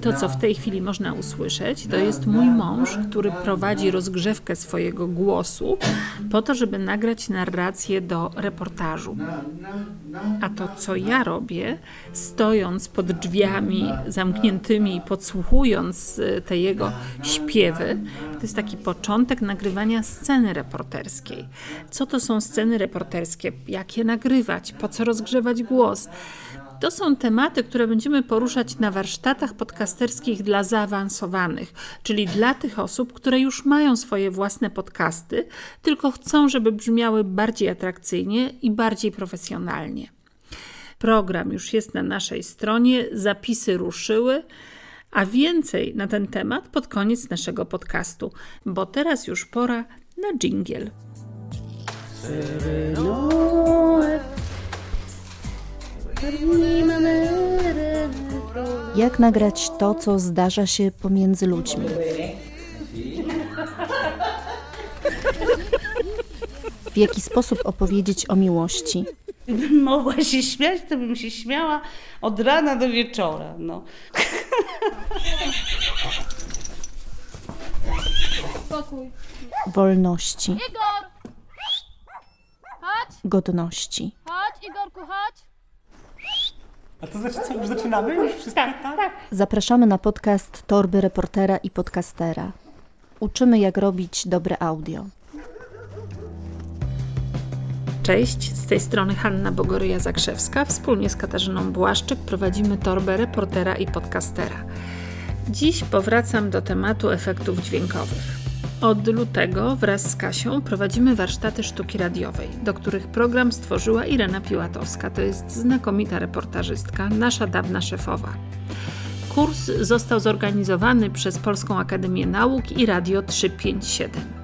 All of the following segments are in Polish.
To, co w tej chwili można usłyszeć, to jest mój mąż, który prowadzi rozgrzewkę swojego głosu po to, żeby nagrać narrację do reportażu. A to, co ja robię, stojąc pod drzwiami zamkniętymi i podsłuchując y, te jego śpiewy, to jest taki początek nagrywania sceny reporterskiej. Co to są sceny reporterskie? Jak je nagrywać? Po co rozgrzewać głos? To są tematy, które będziemy poruszać na warsztatach podcasterskich dla zaawansowanych, czyli dla tych osób, które już mają swoje własne podcasty, tylko chcą, żeby brzmiały bardziej atrakcyjnie i bardziej profesjonalnie. Program już jest na naszej stronie, zapisy ruszyły. A więcej na ten temat pod koniec naszego podcastu, bo teraz już pora na dżingiel. Jak nagrać to, co zdarza się pomiędzy ludźmi? W jaki sposób opowiedzieć o miłości? Gdybym mogła się śmiać, to bym się śmiała od rana do wieczora. No. Spokój. Wolności, Igor! Chodź, godności. chodź, Igorku, chodź. A to znaczy co, już zaczynamy? Już wszystko? Tak, tak. Zapraszamy na podcast Torby Reportera i Podcastera. Uczymy, jak robić dobre audio. Cześć, z tej strony Hanna Bogoryja-Zakrzewska. Wspólnie z Katarzyną Błaszczyk prowadzimy torbę reportera i podcastera. Dziś powracam do tematu efektów dźwiękowych. Od lutego wraz z Kasią prowadzimy warsztaty sztuki radiowej, do których program stworzyła Irena Piłatowska. To jest znakomita reportażystka, nasza dawna szefowa. Kurs został zorganizowany przez Polską Akademię Nauk i Radio 357.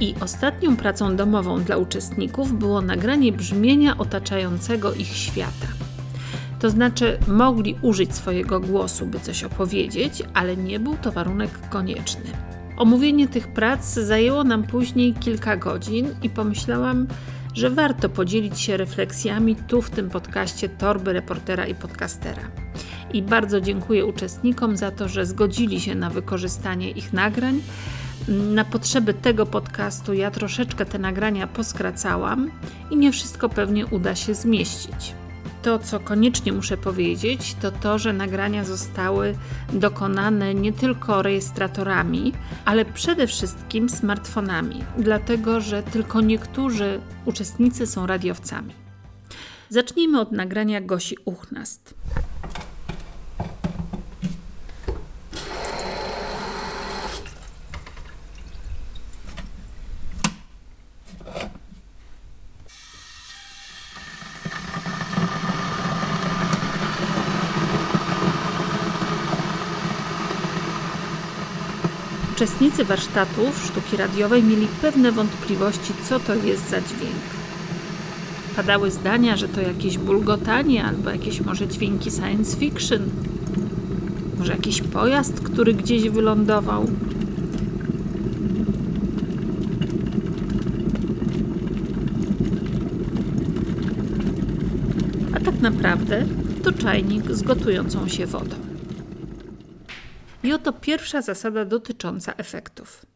I ostatnią pracą domową dla uczestników było nagranie brzmienia otaczającego ich świata. To znaczy, mogli użyć swojego głosu, by coś opowiedzieć, ale nie był to warunek konieczny. Omówienie tych prac zajęło nam później kilka godzin i pomyślałam, że warto podzielić się refleksjami tu w tym podcaście Torby Reportera i Podcastera. I bardzo dziękuję uczestnikom za to, że zgodzili się na wykorzystanie ich nagrań. Na potrzeby tego podcastu ja troszeczkę te nagrania poskracałam i nie wszystko pewnie uda się zmieścić. To, co koniecznie muszę powiedzieć, to to, że nagrania zostały dokonane nie tylko rejestratorami, ale przede wszystkim smartfonami, dlatego że tylko niektórzy uczestnicy są radiowcami. Zacznijmy od nagrania Gosi Uchnast. Uczestnicy warsztatów sztuki radiowej mieli pewne wątpliwości, co to jest za dźwięk. Padały zdania, że to jakieś bulgotanie albo jakieś może dźwięki science fiction. Może jakiś pojazd, który gdzieś wylądował. A tak naprawdę to czajnik z gotującą się wodą. I oto pierwsza zasada dotycząca efektów.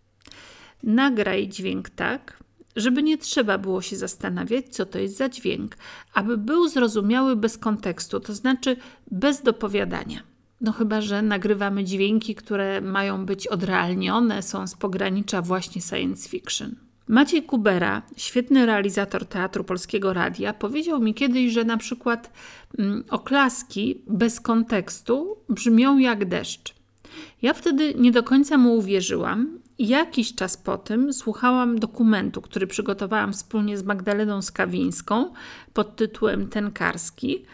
Nagraj dźwięk tak, żeby nie trzeba było się zastanawiać, co to jest za dźwięk, aby był zrozumiały bez kontekstu, to znaczy bez dopowiadania. No chyba, że nagrywamy dźwięki, które mają być odrealnione, są z pogranicza właśnie science fiction. Maciej Kubera, świetny realizator Teatru Polskiego Radia, powiedział mi kiedyś, że na przykład mm, oklaski bez kontekstu brzmią jak deszcz. Ja wtedy nie do końca mu uwierzyłam. Jakiś czas po tym słuchałam dokumentu, który przygotowałam wspólnie z Magdaleną Skawińską pod tytułem Tenkarski.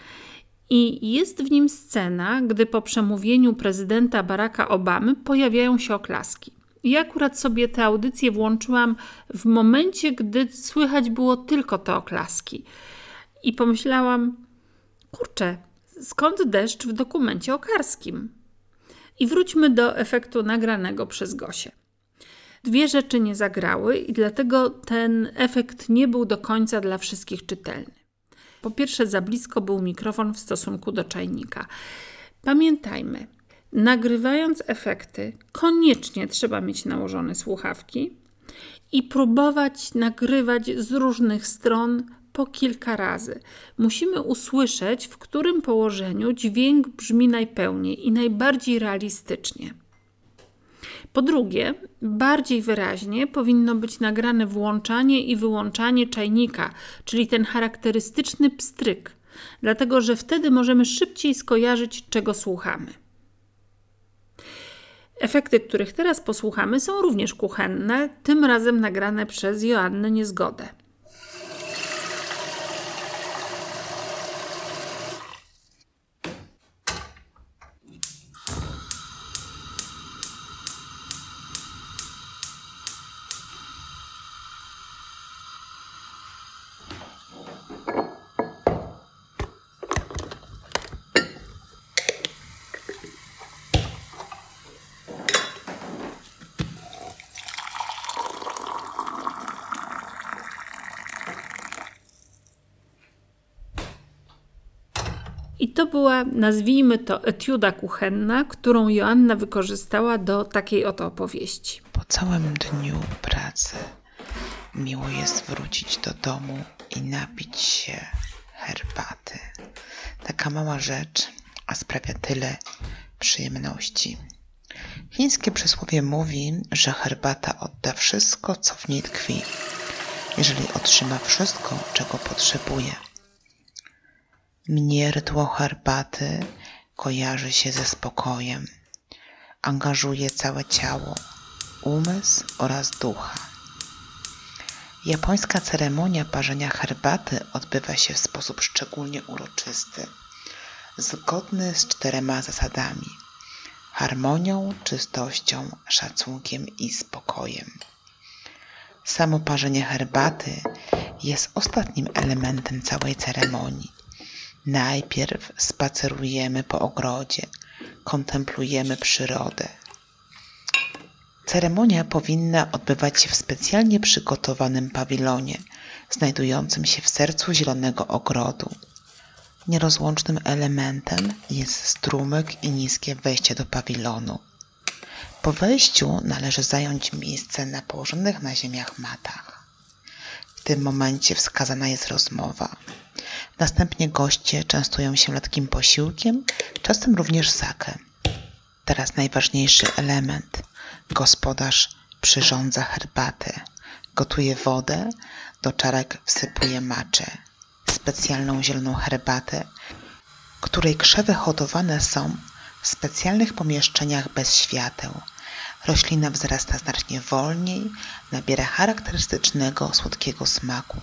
I jest w nim scena, gdy po przemówieniu prezydenta Baracka Obamy pojawiają się oklaski. I akurat sobie tę audycję włączyłam w momencie, gdy słychać było tylko te oklaski. I pomyślałam, kurczę, skąd deszcz w dokumencie okarskim? I wróćmy do efektu nagranego przez Gosię. Dwie rzeczy nie zagrały i dlatego ten efekt nie był do końca dla wszystkich czytelny. Po pierwsze, za blisko był mikrofon w stosunku do czajnika. Pamiętajmy, nagrywając efekty, koniecznie trzeba mieć nałożone słuchawki i próbować nagrywać z różnych stron po kilka razy. Musimy usłyszeć, w którym położeniu dźwięk brzmi najpełniej i najbardziej realistycznie. Po drugie, bardziej wyraźnie powinno być nagrane włączanie i wyłączanie czajnika, czyli ten charakterystyczny pstryk, dlatego że wtedy możemy szybciej skojarzyć, czego słuchamy. Efekty, których teraz posłuchamy, są również kuchenne, tym razem nagrane przez Joannę Niezgodę. Była, nazwijmy to, etiuda kuchenna, którą Joanna wykorzystała do takiej oto opowieści. Po całym dniu pracy miło jest wrócić do domu i napić się herbaty. Taka mała rzecz, a sprawia tyle przyjemności. Chińskie przysłowie mówi, że herbata odda wszystko, co w niej tkwi, jeżeli otrzyma wszystko, czego potrzebuje. Rytuał herbaty kojarzy się ze spokojem. Angażuje całe ciało, umysł oraz ducha. Japońska ceremonia parzenia herbaty odbywa się w sposób szczególnie uroczysty, zgodny z czterema zasadami: harmonią, czystością, szacunkiem i spokojem. Samo parzenie herbaty jest ostatnim elementem całej ceremonii. Najpierw spacerujemy po ogrodzie, kontemplujemy przyrodę. Ceremonia powinna odbywać się w specjalnie przygotowanym pawilonie, znajdującym się w sercu zielonego ogrodu. Nierozłącznym elementem jest strumyk i niskie wejście do pawilonu. Po wejściu należy zająć miejsce na położonych na ziemiach matach. W tym momencie wskazana jest rozmowa. Następnie goście częstują się letkim posiłkiem, czasem również sakę. Teraz najważniejszy element. Gospodarz przyrządza herbatę, gotuje wodę, do czarek wsypuje maczę, specjalną zieloną herbatę, której krzewy hodowane są w specjalnych pomieszczeniach bez świateł. Roślina wzrasta znacznie wolniej, nabiera charakterystycznego słodkiego smaku.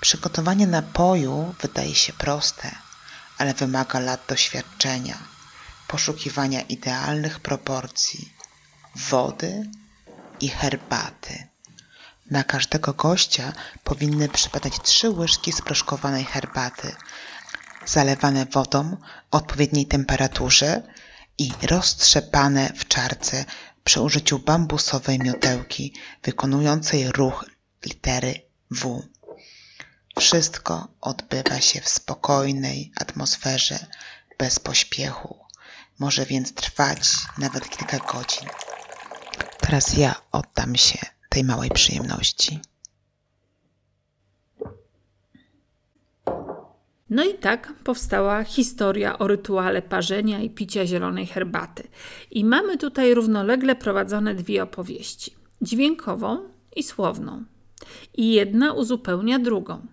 Przygotowanie napoju wydaje się proste, ale wymaga lat doświadczenia, poszukiwania idealnych proporcji wody i herbaty. Na każdego gościa powinny przypadać trzy łyżki sproszkowanej herbaty, zalewane wodą o odpowiedniej temperaturze i roztrzepane w czarce przy użyciu bambusowej miotełki wykonującej ruch litery W. Wszystko odbywa się w spokojnej atmosferze, bez pośpiechu. Może więc trwać nawet kilka godzin. Teraz ja oddam się tej małej przyjemności. No i tak powstała historia o rytuale parzenia i picia zielonej herbaty. I mamy tutaj równolegle prowadzone dwie opowieści: dźwiękową i słowną. I jedna uzupełnia drugą.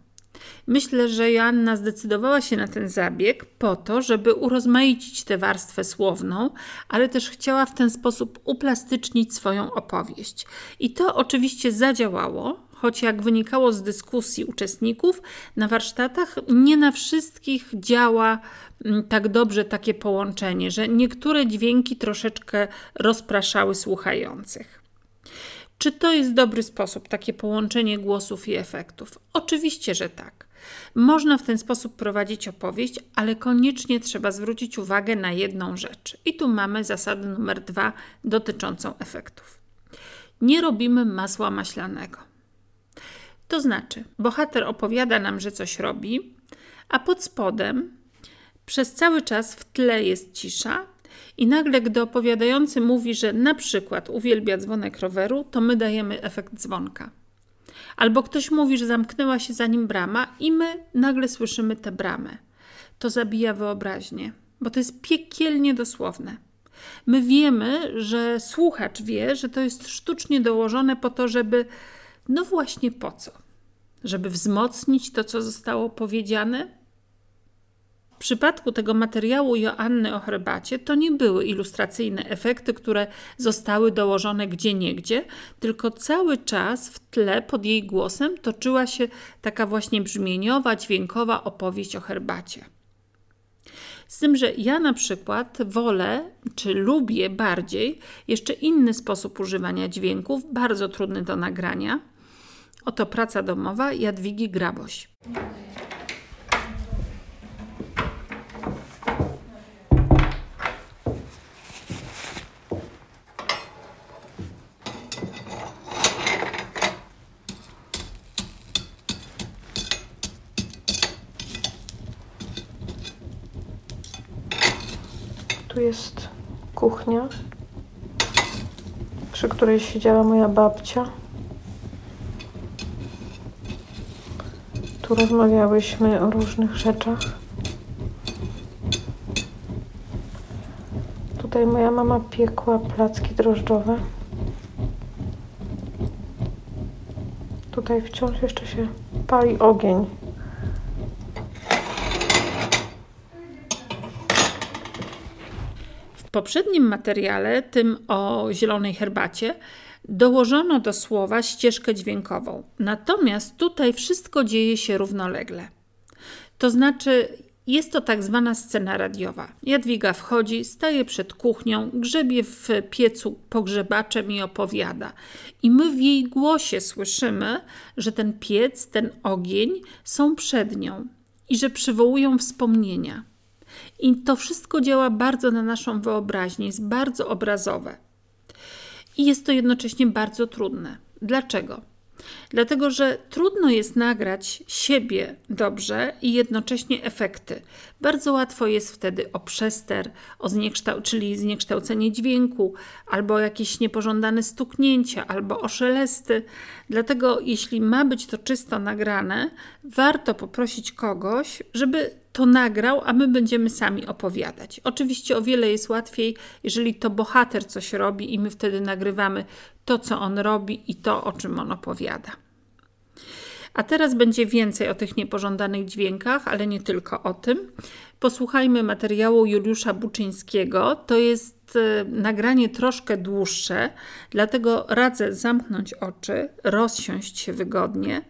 Myślę, że Joanna zdecydowała się na ten zabieg po to, żeby urozmaicić tę warstwę słowną, ale też chciała w ten sposób uplastycznić swoją opowieść. I to oczywiście zadziałało, choć jak wynikało z dyskusji uczestników na warsztatach, nie na wszystkich działa mm, tak dobrze takie połączenie, że niektóre dźwięki troszeczkę rozpraszały słuchających. Czy to jest dobry sposób, takie połączenie głosów i efektów? Oczywiście, że tak. Można w ten sposób prowadzić opowieść, ale koniecznie trzeba zwrócić uwagę na jedną rzecz. I tu mamy zasadę numer dwa dotyczącą efektów. Nie robimy masła maślanego. To znaczy, bohater opowiada nam, że coś robi, a pod spodem przez cały czas w tle jest cisza i nagle, gdy opowiadający mówi, że na przykład uwielbia dzwonek roweru, to my dajemy efekt dzwonka. Albo ktoś mówi, że zamknęła się za nim brama i my nagle słyszymy tę bramę. To zabija wyobraźnię, bo to jest piekielnie dosłowne. My wiemy, że słuchacz wie, że to jest sztucznie dołożone po to, żeby. No właśnie po co? Żeby wzmocnić to, co zostało powiedziane? W przypadku tego materiału Joanny o herbacie to nie były ilustracyjne efekty, które zostały dołożone gdzie niegdzie, tylko cały czas w tle pod jej głosem toczyła się taka właśnie brzmieniowa, dźwiękowa opowieść o herbacie. Z tym, że ja na przykład wolę, czy lubię bardziej jeszcze inny sposób używania dźwięków, bardzo trudny do nagrania. Oto praca domowa Jadwigi Graboś. Jest kuchnia, przy której siedziała moja babcia. Tu rozmawiałyśmy o różnych rzeczach. Tutaj moja mama piekła placki drożdżowe. Tutaj wciąż jeszcze się pali ogień. Poprzednim materiale, tym o zielonej herbacie, dołożono do słowa ścieżkę dźwiękową. Natomiast tutaj wszystko dzieje się równolegle. To znaczy, jest to tak zwana scena radiowa. Jadwiga wchodzi, staje przed kuchnią, grzebie w piecu pogrzebaczem i opowiada. I my w jej głosie słyszymy, że ten piec, ten ogień są przed nią i że przywołują wspomnienia. I to wszystko działa bardzo na naszą wyobraźnię, jest bardzo obrazowe. I jest to jednocześnie bardzo trudne. Dlaczego? Dlatego, że trudno jest nagrać siebie dobrze i jednocześnie efekty. Bardzo łatwo jest wtedy o przester, o zniekształ- czyli zniekształcenie dźwięku, albo jakieś niepożądane stuknięcia, albo o szelesty. Dlatego, jeśli ma być to czysto nagrane, warto poprosić kogoś, żeby to nagrał, a my będziemy sami opowiadać. Oczywiście o wiele jest łatwiej, jeżeli to bohater coś robi i my wtedy nagrywamy to, co on robi i to, o czym on opowiada. A teraz będzie więcej o tych niepożądanych dźwiękach, ale nie tylko o tym. Posłuchajmy materiału Juliusza Buczyńskiego. To jest e, nagranie troszkę dłuższe, dlatego radzę zamknąć oczy, rozsiąść się wygodnie,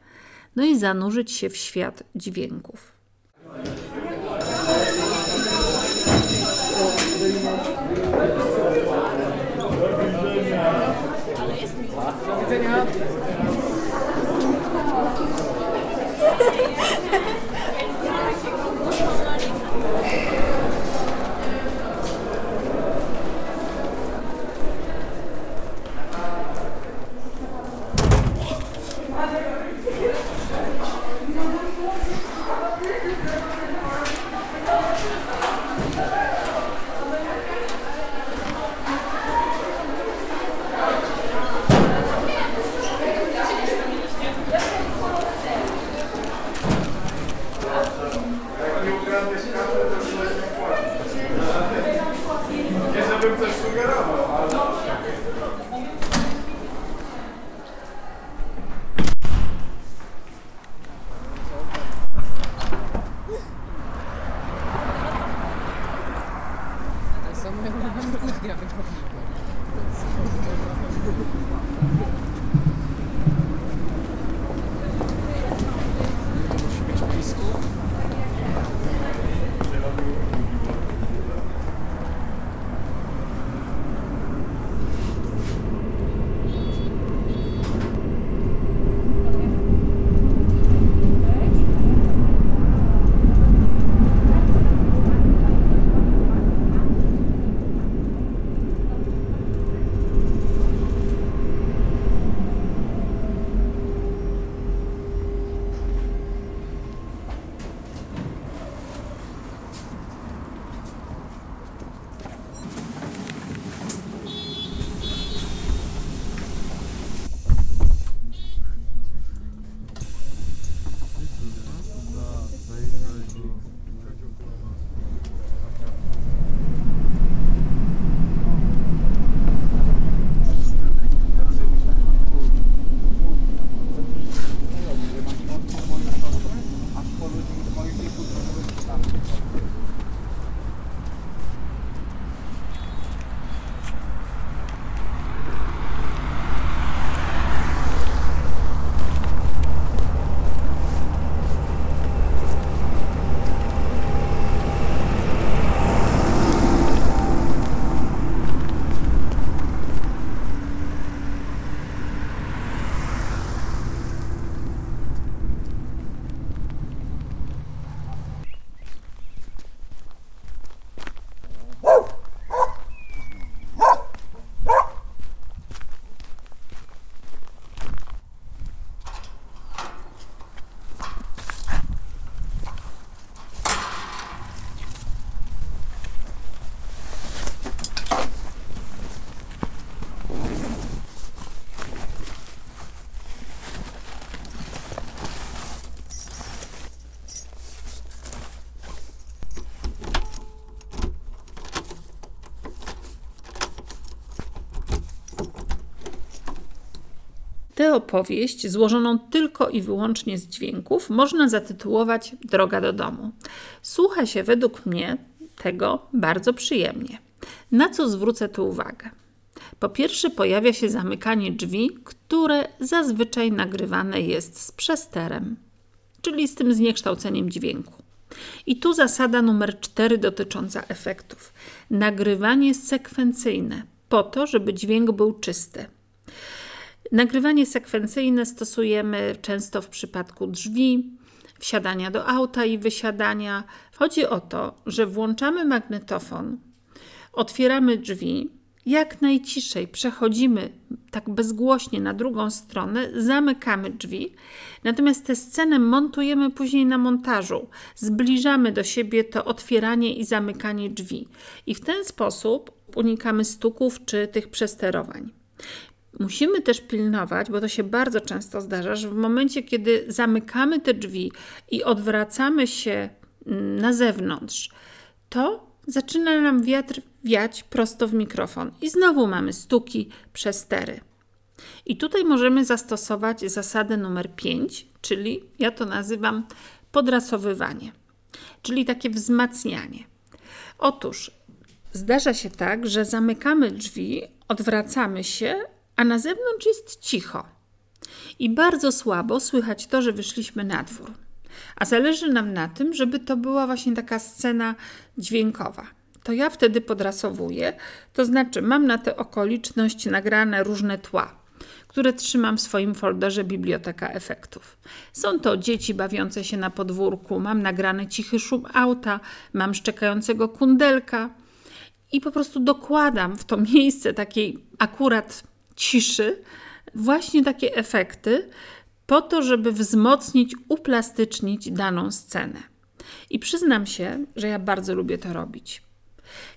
no i zanurzyć się w świat dźwięków. Thank you. Tę opowieść, złożoną tylko i wyłącznie z dźwięków, można zatytułować Droga do domu. Słucha się według mnie tego bardzo przyjemnie. Na co zwrócę tu uwagę? Po pierwsze, pojawia się zamykanie drzwi, które zazwyczaj nagrywane jest z przesterem, czyli z tym zniekształceniem dźwięku. I tu zasada numer cztery dotycząca efektów. Nagrywanie sekwencyjne, po to, żeby dźwięk był czysty. Nagrywanie sekwencyjne stosujemy często w przypadku drzwi, wsiadania do auta i wysiadania. Chodzi o to, że włączamy magnetofon, otwieramy drzwi, jak najciszej przechodzimy tak bezgłośnie na drugą stronę, zamykamy drzwi, natomiast tę scenę montujemy później na montażu. Zbliżamy do siebie to otwieranie i zamykanie drzwi i w ten sposób unikamy stuków czy tych przesterowań. Musimy też pilnować, bo to się bardzo często zdarza, że w momencie, kiedy zamykamy te drzwi i odwracamy się na zewnątrz, to zaczyna nam wiatr wiać prosto w mikrofon i znowu mamy stuki, przestery. I tutaj możemy zastosować zasadę numer 5, czyli ja to nazywam podrasowywanie, czyli takie wzmacnianie. Otóż zdarza się tak, że zamykamy drzwi, odwracamy się, a na zewnątrz jest cicho. I bardzo słabo słychać to, że wyszliśmy na dwór. A zależy nam na tym, żeby to była właśnie taka scena dźwiękowa. To ja wtedy podrasowuję, to znaczy mam na tę okoliczność nagrane różne tła, które trzymam w swoim folderze Biblioteka Efektów. Są to dzieci bawiące się na podwórku, mam nagrany cichy szum auta, mam szczekającego kundelka i po prostu dokładam w to miejsce takiej akurat ciszy właśnie takie efekty, po to, żeby wzmocnić, uplastycznić daną scenę. I przyznam się, że ja bardzo lubię to robić.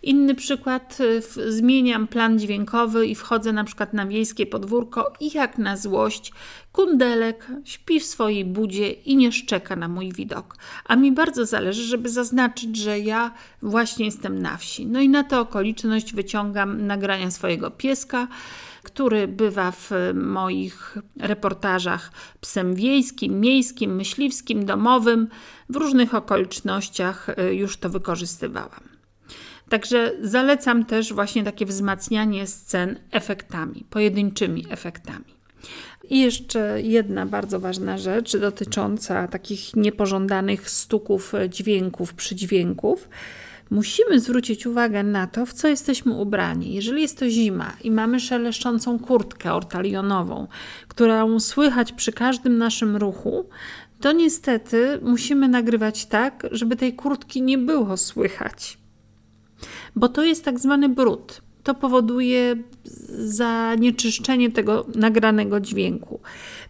Inny przykład, y, zmieniam plan dźwiękowy i wchodzę na przykład na wiejskie podwórko i jak na złość kundelek śpi w swojej budzie i nie szczeka na mój widok. A mi bardzo zależy, żeby zaznaczyć, że ja właśnie jestem na wsi. No i na tę okoliczność wyciągam nagrania swojego pieska, który bywa w moich reportażach psem wiejskim, miejskim, myśliwskim, domowym. W różnych okolicznościach y, już to wykorzystywałam. Także zalecam też właśnie takie wzmacnianie scen efektami, pojedynczymi efektami. I jeszcze jedna bardzo ważna rzecz dotycząca takich niepożądanych stuków dźwięków, przydźwięków. Musimy zwrócić uwagę na to, w co jesteśmy ubrani. Jeżeli jest to zima i mamy szeleszczącą kurtkę ortalionową, którą słychać przy każdym naszym ruchu, to niestety musimy nagrywać tak, żeby tej kurtki nie było słychać bo to jest tak zwany brud. To powoduje zanieczyszczenie tego nagranego dźwięku.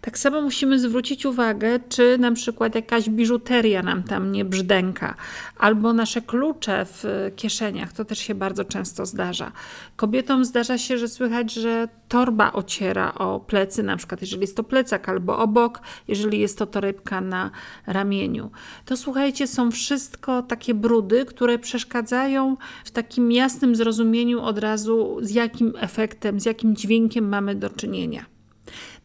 Tak samo musimy zwrócić uwagę, czy na przykład jakaś biżuteria nam tam nie brzdęka, albo nasze klucze w kieszeniach, to też się bardzo często zdarza. Kobietom zdarza się, że słychać, że torba ociera o plecy, na przykład jeżeli jest to plecak albo obok, jeżeli jest to torebka na ramieniu. To słuchajcie, są wszystko takie brudy, które przeszkadzają w takim jasnym zrozumieniu od razu, z jakim efektem, z jakim dźwiękiem mamy do czynienia.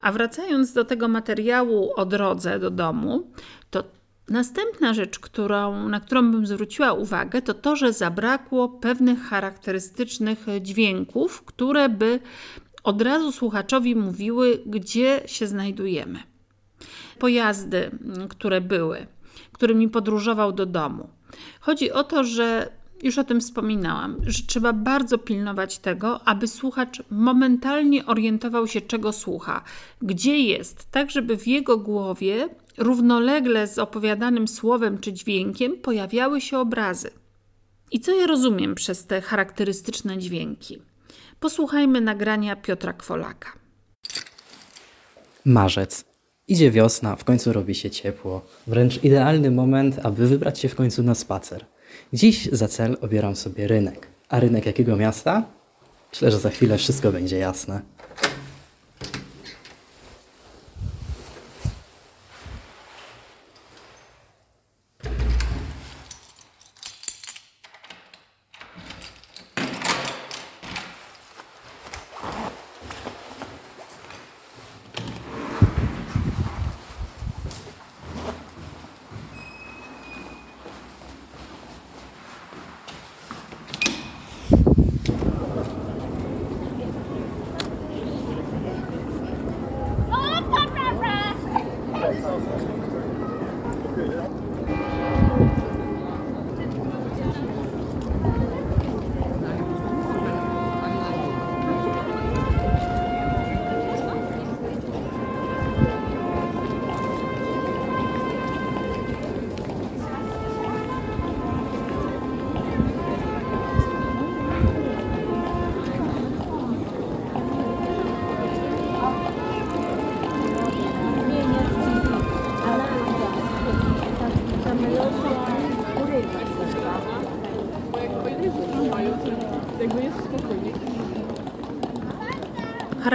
A wracając do tego materiału o drodze do domu, to następna rzecz, którą, na którą bym zwróciła uwagę, to to, że zabrakło pewnych charakterystycznych dźwięków, które by od razu słuchaczowi mówiły, gdzie się znajdujemy. Pojazdy, które były, którymi podróżował do domu. Chodzi o to, że już o tym wspominałam, że trzeba bardzo pilnować tego, aby słuchacz momentalnie orientował się, czego słucha, gdzie jest, tak żeby w jego głowie równolegle z opowiadanym słowem czy dźwiękiem pojawiały się obrazy. I co ja rozumiem przez te charakterystyczne dźwięki? Posłuchajmy nagrania Piotra Kwolaka. Marzec. Idzie wiosna, w końcu robi się ciepło. Wręcz idealny moment, aby wybrać się w końcu na spacer. Dziś za cel obieram sobie rynek. A rynek jakiego miasta? Myślę, że za chwilę wszystko będzie jasne.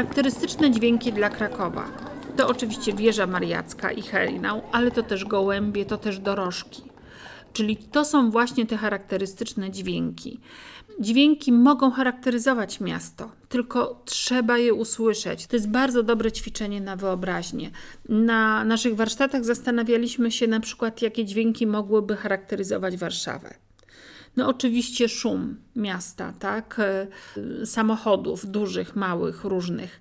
Charakterystyczne dźwięki dla Krakowa. To oczywiście wieża mariacka i herinał, ale to też gołębie, to też dorożki. Czyli to są właśnie te charakterystyczne dźwięki. Dźwięki mogą charakteryzować miasto, tylko trzeba je usłyszeć. To jest bardzo dobre ćwiczenie na wyobraźnię. Na naszych warsztatach zastanawialiśmy się na przykład, jakie dźwięki mogłyby charakteryzować Warszawę. No oczywiście szum miasta, tak? E, Samochodów dużych, małych, różnych,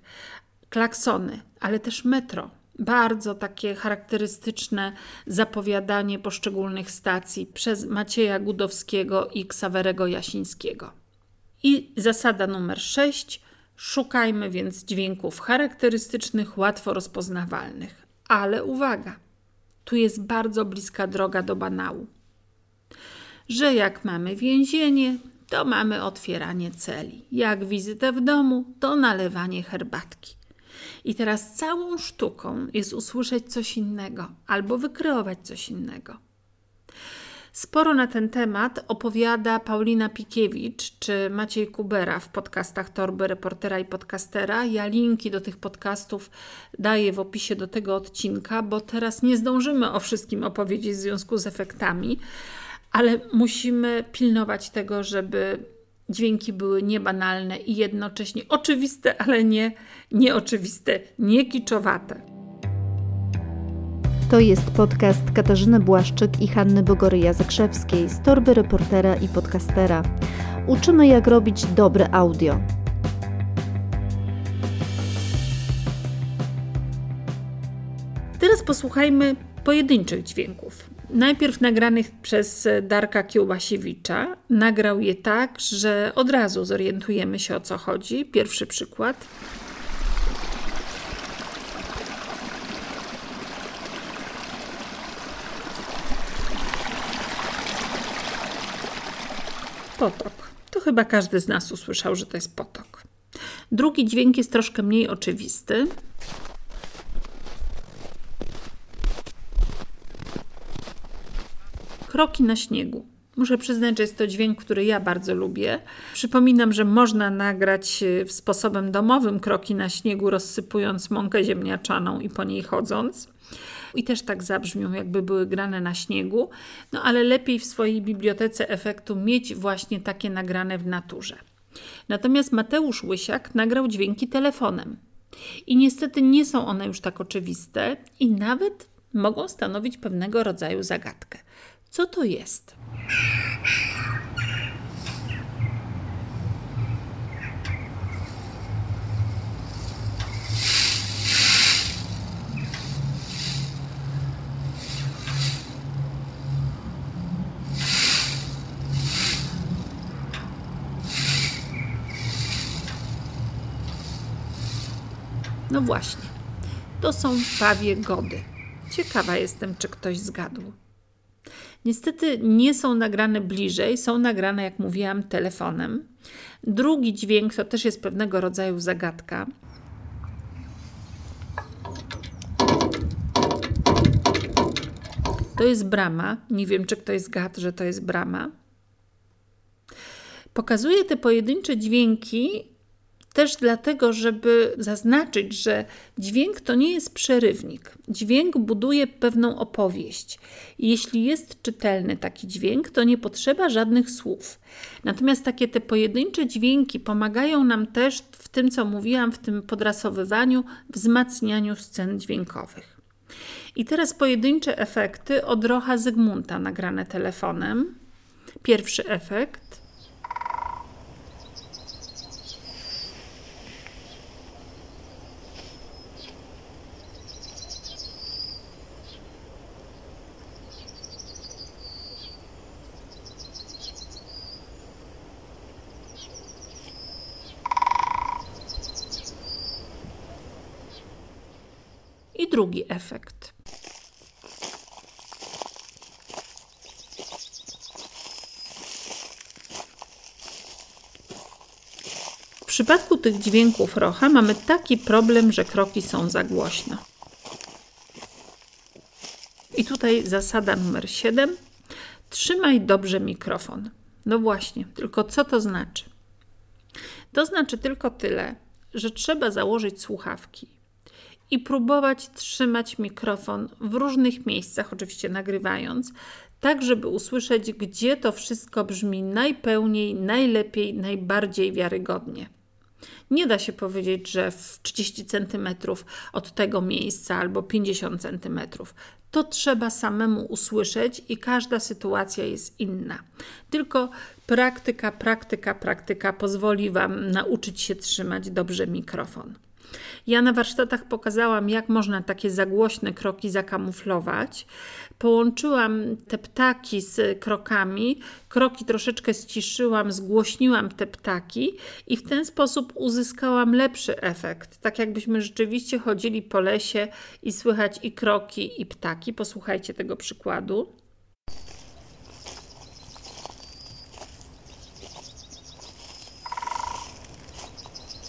klaksony, ale też metro. Bardzo takie charakterystyczne zapowiadanie poszczególnych stacji przez Macieja Gudowskiego i Ksawerego Jasińskiego. I zasada numer 6. Szukajmy więc dźwięków charakterystycznych, łatwo rozpoznawalnych. Ale uwaga, tu jest bardzo bliska droga do banału. Że jak mamy więzienie, to mamy otwieranie celi. Jak wizytę w domu, to nalewanie herbatki. I teraz całą sztuką jest usłyszeć coś innego albo wykreować coś innego. Sporo na ten temat opowiada Paulina Pikiewicz czy Maciej Kubera w podcastach Torby Reportera i Podcastera. Ja linki do tych podcastów daję w opisie do tego odcinka, bo teraz nie zdążymy o wszystkim opowiedzieć w związku z efektami, ale musimy pilnować tego, żeby dźwięki były niebanalne i jednocześnie oczywiste, ale nie nieoczywiste, nie kiczowate. To jest podcast Katarzyny Błaszczyk i Hanny Bogoryja-Zakrzewskiej z torby reportera i podcastera. Uczymy, jak robić dobre audio. Teraz posłuchajmy pojedynczych dźwięków. Najpierw nagranych przez Darka Kiełbasiewicza. Nagrał je tak, że od razu zorientujemy się o co chodzi. Pierwszy przykład. Potok. To chyba każdy z nas usłyszał, że to jest potok. Drugi dźwięk jest troszkę mniej oczywisty. Kroki na śniegu. Muszę przyznać, że jest to dźwięk, który ja bardzo lubię. Przypominam, że można nagrać w sposobem domowym kroki na śniegu, rozsypując mąkę ziemniaczaną i po niej chodząc. I też tak zabrzmią, jakby były grane na śniegu. No ale lepiej w swojej bibliotece efektu mieć właśnie takie nagrane w naturze. Natomiast Mateusz Łysiak nagrał dźwięki telefonem. I niestety nie są one już tak oczywiste i nawet mogą stanowić pewnego rodzaju zagadkę. Co to jest? No właśnie, to są pawie gody. Ciekawa jestem, czy ktoś zgadł. Niestety nie są nagrane bliżej, są nagrane, jak mówiłam, telefonem. Drugi dźwięk to też jest pewnego rodzaju zagadka. To jest brama. Nie wiem, czy ktoś zgadł, że to jest brama. Pokazuję te pojedyncze dźwięki też dlatego, żeby zaznaczyć, że dźwięk to nie jest przerywnik. Dźwięk buduje pewną opowieść. Jeśli jest czytelny taki dźwięk, to nie potrzeba żadnych słów. Natomiast takie te pojedyncze dźwięki pomagają nam też w tym, co mówiłam, w tym podrasowywaniu, wzmacnianiu scen dźwiękowych. I teraz pojedyncze efekty od Rocha Zygmunta nagrane telefonem. Pierwszy efekt. I drugi efekt. W przypadku tych dźwięków rocha mamy taki problem, że kroki są za głośno. I tutaj zasada numer 7. Trzymaj dobrze mikrofon. No właśnie, tylko co to znaczy? To znaczy tylko tyle, że trzeba założyć słuchawki i próbować trzymać mikrofon w różnych miejscach, oczywiście nagrywając, tak żeby usłyszeć, gdzie to wszystko brzmi najpełniej, najlepiej, najbardziej wiarygodnie. Nie da się powiedzieć, że w 30 cm od tego miejsca albo 50 cm. To trzeba samemu usłyszeć i każda sytuacja jest inna. Tylko praktyka, praktyka, praktyka pozwoli Wam nauczyć się trzymać dobrze mikrofon. Ja na warsztatach pokazałam, jak można takie zagłośne kroki zakamuflować. Połączyłam te ptaki z krokami, kroki troszeczkę ściszyłam, zgłośniłam te ptaki i w ten sposób uzyskałam lepszy efekt. Tak jakbyśmy rzeczywiście chodzili po lesie i słychać i kroki, i ptaki. Posłuchajcie tego przykładu.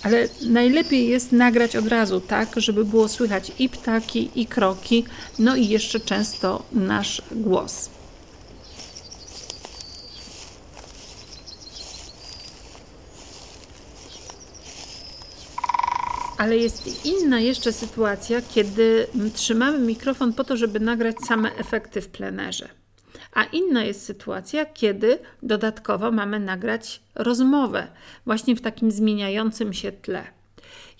Ale najlepiej jest nagrać od razu, tak, żeby było słychać i ptaki, i kroki, no i jeszcze często nasz głos. Ale jest inna jeszcze sytuacja, kiedy trzymamy mikrofon po to, żeby nagrać same efekty w plenerze. A inna jest sytuacja, kiedy dodatkowo mamy nagrać rozmowę, właśnie w takim zmieniającym się tle.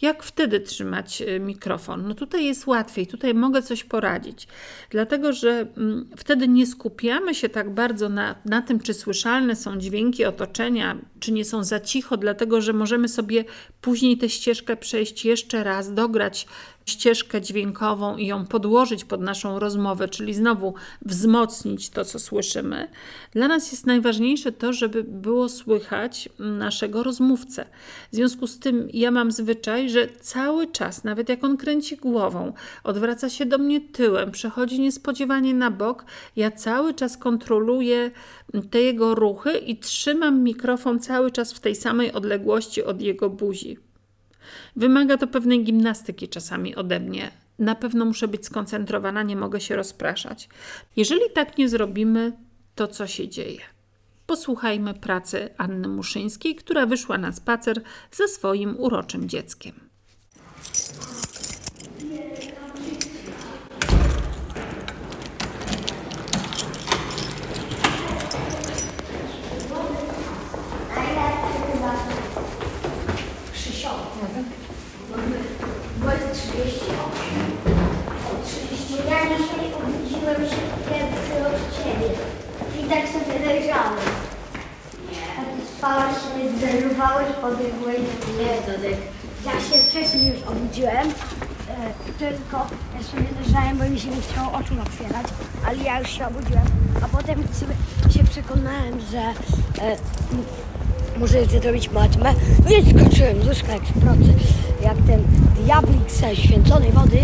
Jak wtedy trzymać y, mikrofon? No tutaj jest łatwiej, tutaj mogę coś poradzić, dlatego że mm, wtedy nie skupiamy się tak bardzo na, na tym, czy słyszalne są dźwięki otoczenia, czy nie są za cicho, dlatego że możemy sobie później tę ścieżkę przejść jeszcze raz, dograć ścieżkę dźwiękową i ją podłożyć pod naszą rozmowę, czyli znowu wzmocnić to, co słyszymy. Dla nas jest najważniejsze to, żeby było słychać naszego rozmówcę. W związku z tym ja mam zwyczaj, że cały czas, nawet jak on kręci głową, odwraca się do mnie tyłem, przechodzi niespodziewanie na bok, ja cały czas kontroluję te jego ruchy i trzymam mikrofon cały czas w tej samej odległości od jego buzi. Wymaga to pewnej gimnastyki czasami ode mnie. Na pewno muszę być skoncentrowana, nie mogę się rozpraszać. Jeżeli tak nie zrobimy, to co się dzieje? Posłuchajmy pracy Anny Muszyńskiej, która wyszła na spacer ze swoim uroczym dzieckiem. Bo jest 38. O 30. Ja dzisiaj obudziłem się pierwszy od ciebie. I tak sobie leżałem. A ty spałaś, sobie zerwałeś, pobiegłeś. Nie, Dodek. Ja się wcześniej już obudziłem. E, tylko ja sobie leżałem, bo mi się nie chciało oczu otwierać, ale ja już się obudziłem. A potem sobie się przekonałem, że e, m- muszę jeszcze zrobić matmę. Wyskoczyłem z łóżka jak procy, jak ten diablik ze święconej wody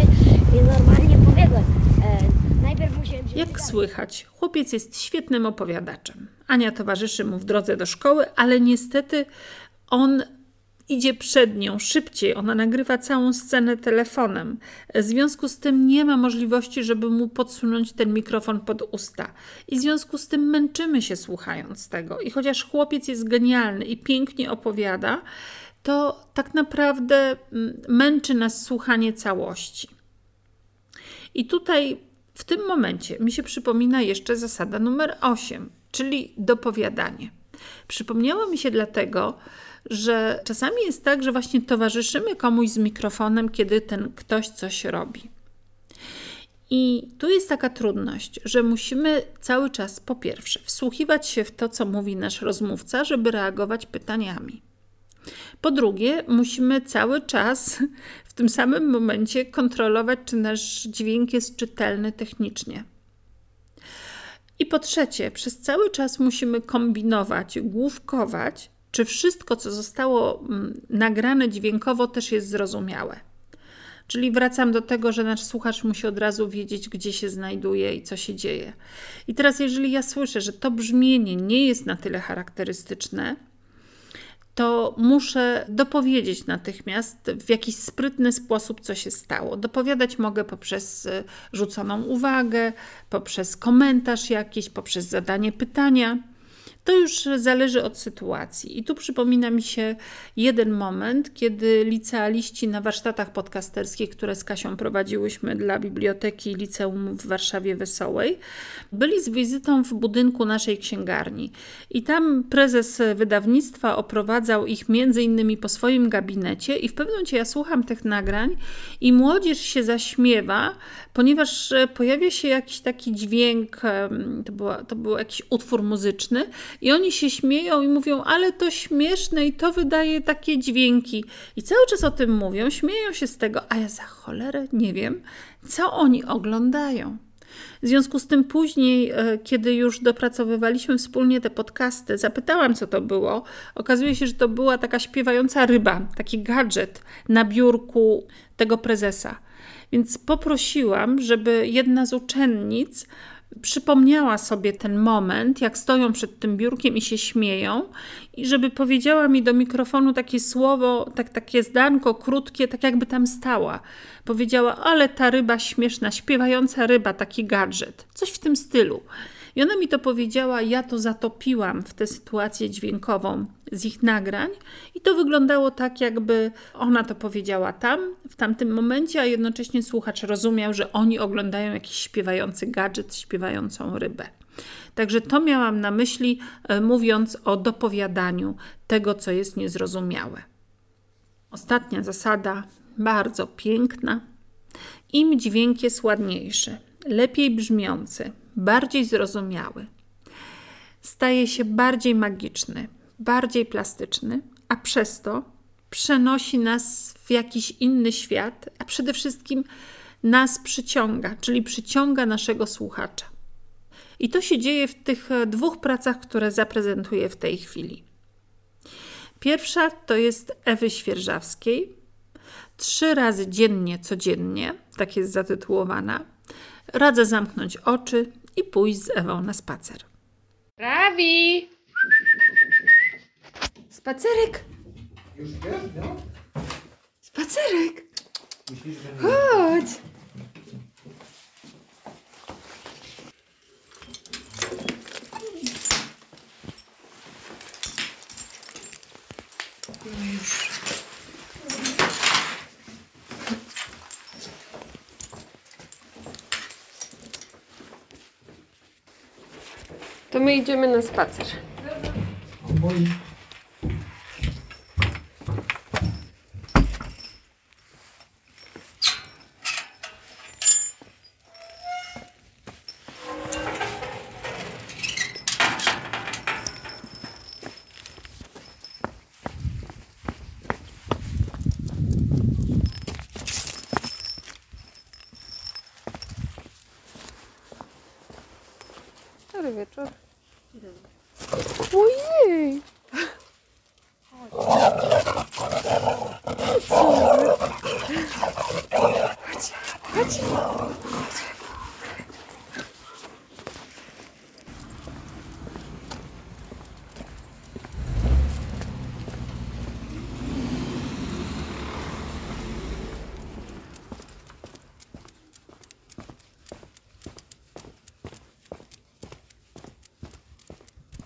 i normalnie pobiegłem. E, najpierw musiałem się Jak słychać, chłopiec jest świetnym opowiadaczem. Ania towarzyszy mu w drodze do szkoły, ale niestety on idzie przed nią szybciej. Ona nagrywa całą scenę telefonem. W związku z tym nie ma możliwości, żeby mu podsunąć ten mikrofon pod usta. I w związku z tym męczymy się słuchając tego. I chociaż chłopiec jest genialny i pięknie opowiada, to tak naprawdę mm, męczy nas słuchanie całości. I tutaj w tym momencie mi się przypomina jeszcze zasada numer 8, czyli dopowiadanie. Przypomniało mi się dlatego, czasami jest tak, że właśnie towarzyszymy komuś z mikrofonem, kiedy ten ktoś coś robi. I tu jest taka trudność, że musimy cały czas po pierwsze wsłuchiwać się w to, co mówi nasz rozmówca, żeby reagować pytaniami. Po drugie, musimy cały czas w tym samym momencie kontrolować, czy nasz dźwięk jest czytelny technicznie. I po trzecie, przez cały czas musimy kombinować, główkować, czy wszystko, co zostało mm, nagrane dźwiękowo, też jest zrozumiałe. Czyli wracam do tego, że nasz słuchacz musi od razu wiedzieć, gdzie się znajduje i co się dzieje. I teraz, jeżeli ja słyszę, że to brzmienie nie jest na tyle charakterystyczne, to muszę dopowiedzieć natychmiast w jakiś sprytny sposób, co się stało. Dopowiadać mogę poprzez y, rzuconą uwagę, poprzez komentarz jakiś, poprzez zadanie pytania. To już zależy od sytuacji. I tu przypomina mi się jeden moment, kiedy licealiści na warsztatach podcasterskich, które z Kasią prowadziłyśmy dla biblioteki Liceum w Warszawie Wesołej, byli z wizytą w budynku naszej księgarni. I tam prezes wydawnictwa oprowadzał ich między innymi po swoim gabinecie i w pewnym momencie ja słucham tych nagrań i młodzież się zaśmiewa, ponieważ pojawia się jakiś taki dźwięk, to, była, to był jakiś utwór muzyczny i oni się śmieją i mówią, ale to śmieszne i to wydaje takie dźwięki. I cały czas o tym mówią, śmieją się z tego, a ja za cholerę nie wiem, co oni oglądają. W związku z tym później, e, kiedy już dopracowywaliśmy wspólnie te podcasty, zapytałam, co to było. Okazuje się, że to była taka śpiewająca ryba, taki gadżet na biurku tego prezesa. Więc poprosiłam, żeby jedna z uczennic przypomniała sobie ten moment, jak stoją przed tym biurkiem i się śmieją, i żeby powiedziała mi do mikrofonu takie słowo, tak, takie zdanko krótkie, tak jakby tam stała. Powiedziała, ale ta ryba śmieszna, śpiewająca ryba, taki gadżet. Coś w tym stylu. I ona mi to powiedziała, ja to zatopiłam w tę sytuację dźwiękową z ich nagrań i to wyglądało tak, jakby ona to powiedziała tam, w tamtym momencie, a jednocześnie słuchacz rozumiał, że oni oglądają jakiś śpiewający gadżet, śpiewającą rybę. Także to miałam na myśli, e, mówiąc o dopowiadaniu tego, co jest niezrozumiałe. Ostatnia zasada, bardzo piękna. Im dźwięk jest ładniejszy, lepiej brzmiący, bardziej zrozumiały, staje się bardziej magiczny, bardziej plastyczny, a przez to przenosi nas w jakiś inny świat, a przede wszystkim nas przyciąga, czyli przyciąga naszego słuchacza. I to się dzieje w tych dwóch pracach, które zaprezentuję w tej chwili. Pierwsza to jest Ewy Świerżawskiej. Trzy razy dziennie, codziennie, tak jest zatytułowana. Radzę zamknąć oczy i pójść z Ewą na spacer. Rawi! Spacerek! Już no? Spacerek! Myślisz, że nie? Chodź! To my idziemy na spacer.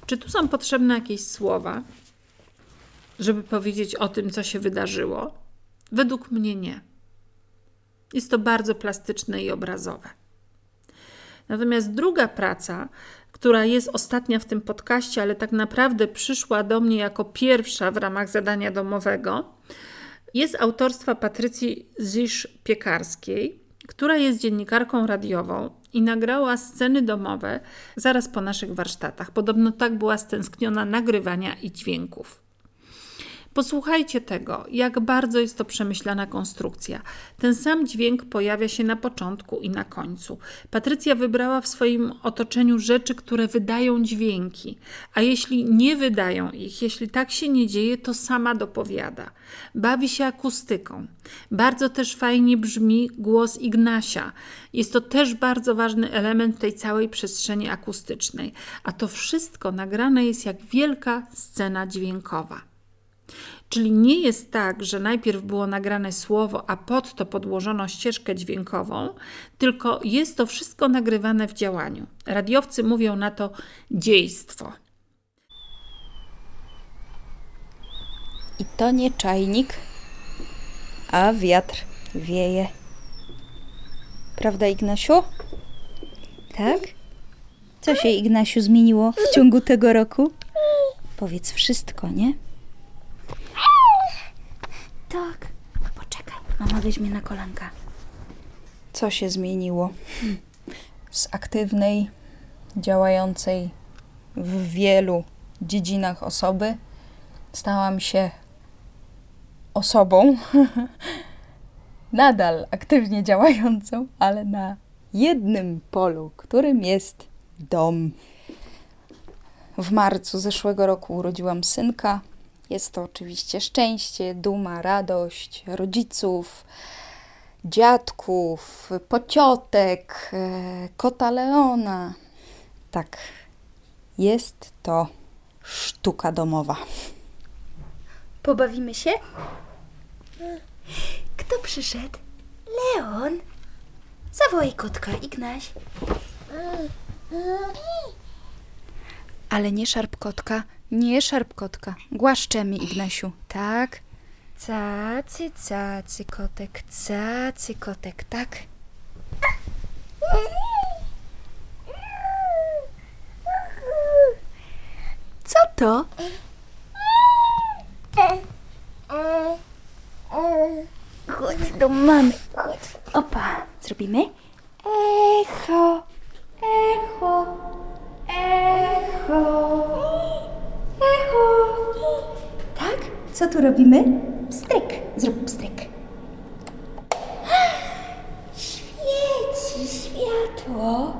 Czy tu są potrzebne jakieś słowa, żeby powiedzieć o tym, co się wydarzyło? Według mnie nie. Jest to bardzo plastyczne i obrazowe. Natomiast druga praca, która jest ostatnia w tym podcaście, ale tak naprawdę przyszła do mnie jako pierwsza w ramach zadania domowego, jest autorstwa Patrycji Zisz-Piekarskiej, która jest dziennikarką radiową i nagrała sceny domowe zaraz po naszych warsztatach. Podobno tak była stęskniona nagrywania i dźwięków. Posłuchajcie tego, jak bardzo jest to przemyślana konstrukcja. Ten sam dźwięk pojawia się na początku i na końcu. Patrycja wybrała w swoim otoczeniu rzeczy, które wydają dźwięki, a jeśli nie wydają ich, jeśli tak się nie dzieje, to sama dopowiada. Bawi się akustyką. Bardzo też fajnie brzmi głos Ignasia. Jest to też bardzo ważny element tej całej przestrzeni akustycznej, a to wszystko nagrane jest jak wielka scena dźwiękowa. Czyli nie jest tak, że najpierw było nagrane słowo, a pod to podłożono ścieżkę dźwiękową, tylko jest to wszystko nagrywane w działaniu. Radiowcy mówią na to dziejstwo. I to nie czajnik, a wiatr wieje. Prawda, Ignasiu? Tak? Co się, Ignasiu, zmieniło w ciągu tego roku? Powiedz wszystko, nie? Tak. Poczekaj, mama weźmie na kolanka. Co się zmieniło? Z aktywnej, działającej w wielu dziedzinach osoby stałam się osobą, nadal aktywnie działającą, ale na jednym polu, którym jest dom. W marcu zeszłego roku urodziłam synka. Jest to oczywiście szczęście, duma, radość rodziców, dziadków, pociotek, e, kota Leona. Tak, jest to sztuka domowa. Pobawimy się? Kto przyszedł? Leon. Zawołaj kotka, Ignaś. Ale nie szarp kotka, nie szarp kotka. Głaszczemy, Ignasiu. Tak. Cacy, cacy kotek, cacy kotek, tak? Co to? Chodź do mamy. Chodź. Opa. Zrobimy? Robimy? Pstryk. Zrób pstryk. Świeci światło.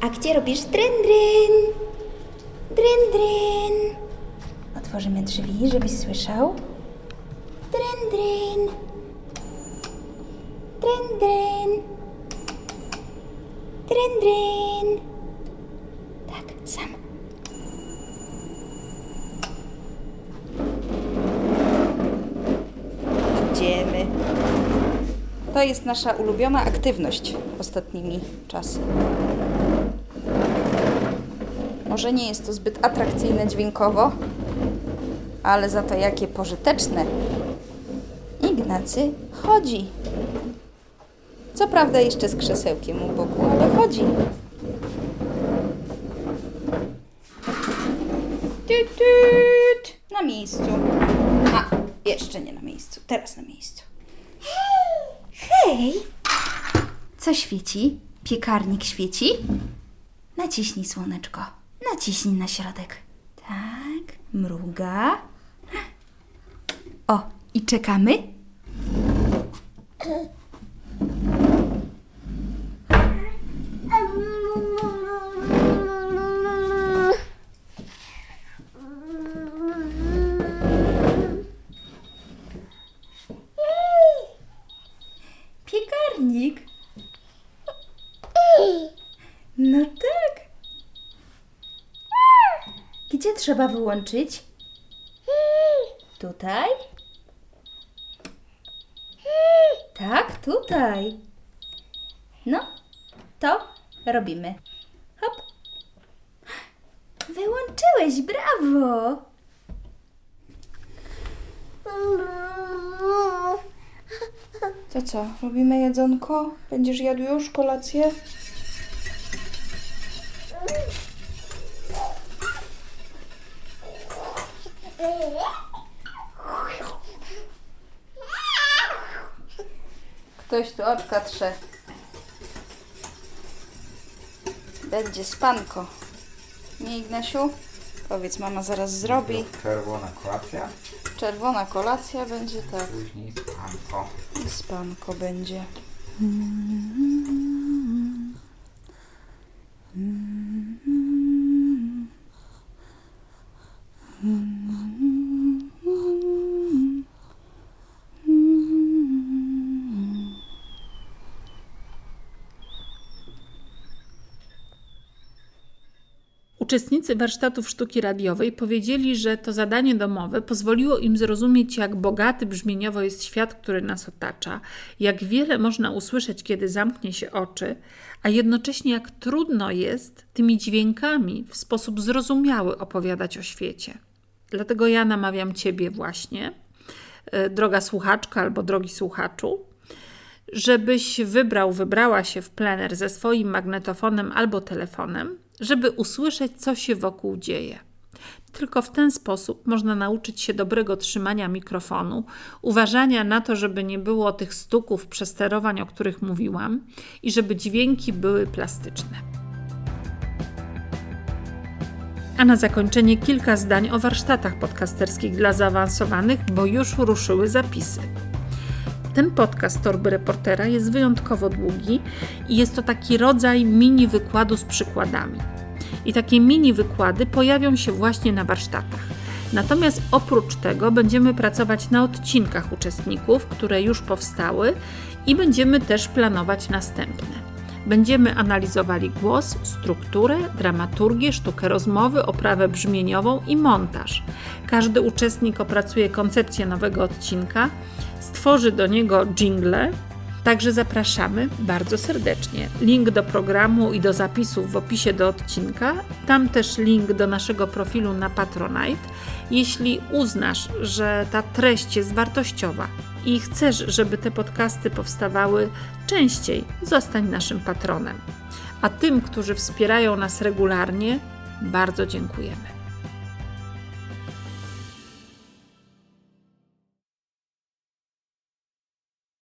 A gdzie robisz dryn, dryn? Dryn, dryn. Otworzymy drzwi, żebyś słyszał. Nasza ulubiona aktywność ostatnimi czasy. Może nie jest to zbyt atrakcyjne dźwiękowo, ale za to jakie pożyteczne. Ignacy chodzi. Co prawda jeszcze z krzesełkiem u boku, ale chodzi. Tut. Na miejscu. A, jeszcze nie na miejscu. Teraz na miejscu. Hej! Co świeci? Piekarnik świeci? Naciśnij słoneczko. Naciśnij na środek. Tak, mruga. O, i czekamy. No tak. Gdzie trzeba wyłączyć? Tutaj? Tak, tutaj. No, to robimy. Hop. Wyłączyłeś, brawo! To co, robimy jedzonko? Będziesz jadł już kolację? Oczka trze. Będzie spanko. Nie, Ignasiu? Powiedz, mama zaraz zrobi. Czerwona kolacja, Czerwona kolacja będzie tak. później spanko. I spanko będzie. Uczestnicy warsztatów sztuki radiowej powiedzieli, że to zadanie domowe pozwoliło im zrozumieć, jak bogaty brzmieniowo jest świat, który nas otacza, jak wiele można usłyszeć, kiedy zamknie się oczy, a jednocześnie jak trudno jest tymi dźwiękami w sposób zrozumiały opowiadać o świecie. Dlatego ja namawiam Ciebie właśnie, e, droga słuchaczka albo drogi słuchaczu, żebyś wybrał, wybrała się w plener ze swoim magnetofonem albo telefonem, żeby usłyszeć, co się wokół dzieje. Tylko w ten sposób można nauczyć się dobrego trzymania mikrofonu, uważania na to, żeby nie było tych stuków, przesterowań, o których mówiłam, i żeby dźwięki były plastyczne. A na zakończenie kilka zdań o warsztatach podcasterskich dla zaawansowanych, bo już ruszyły zapisy. Ten podcast Torby Reportera jest wyjątkowo długi i jest to taki rodzaj mini wykładu z przykładami. I takie mini wykłady pojawią się właśnie na warsztatach. Natomiast oprócz tego będziemy pracować na odcinkach uczestników, które już powstały i będziemy też planować następne. Będziemy analizowali głos, strukturę, dramaturgię, sztukę rozmowy, oprawę brzmieniową i montaż. Każdy uczestnik opracuje koncepcję nowego odcinka, stworzy do niego jingle, Także zapraszamy bardzo serdecznie. Link do programu i do zapisów w opisie do odcinka. Tam też link do naszego profilu na Patronite. Jeśli uznasz, że ta treść jest wartościowa i chcesz, żeby te podcasty powstawały częściej, zostań naszym patronem. A tym, którzy wspierają nas regularnie, bardzo dziękujemy.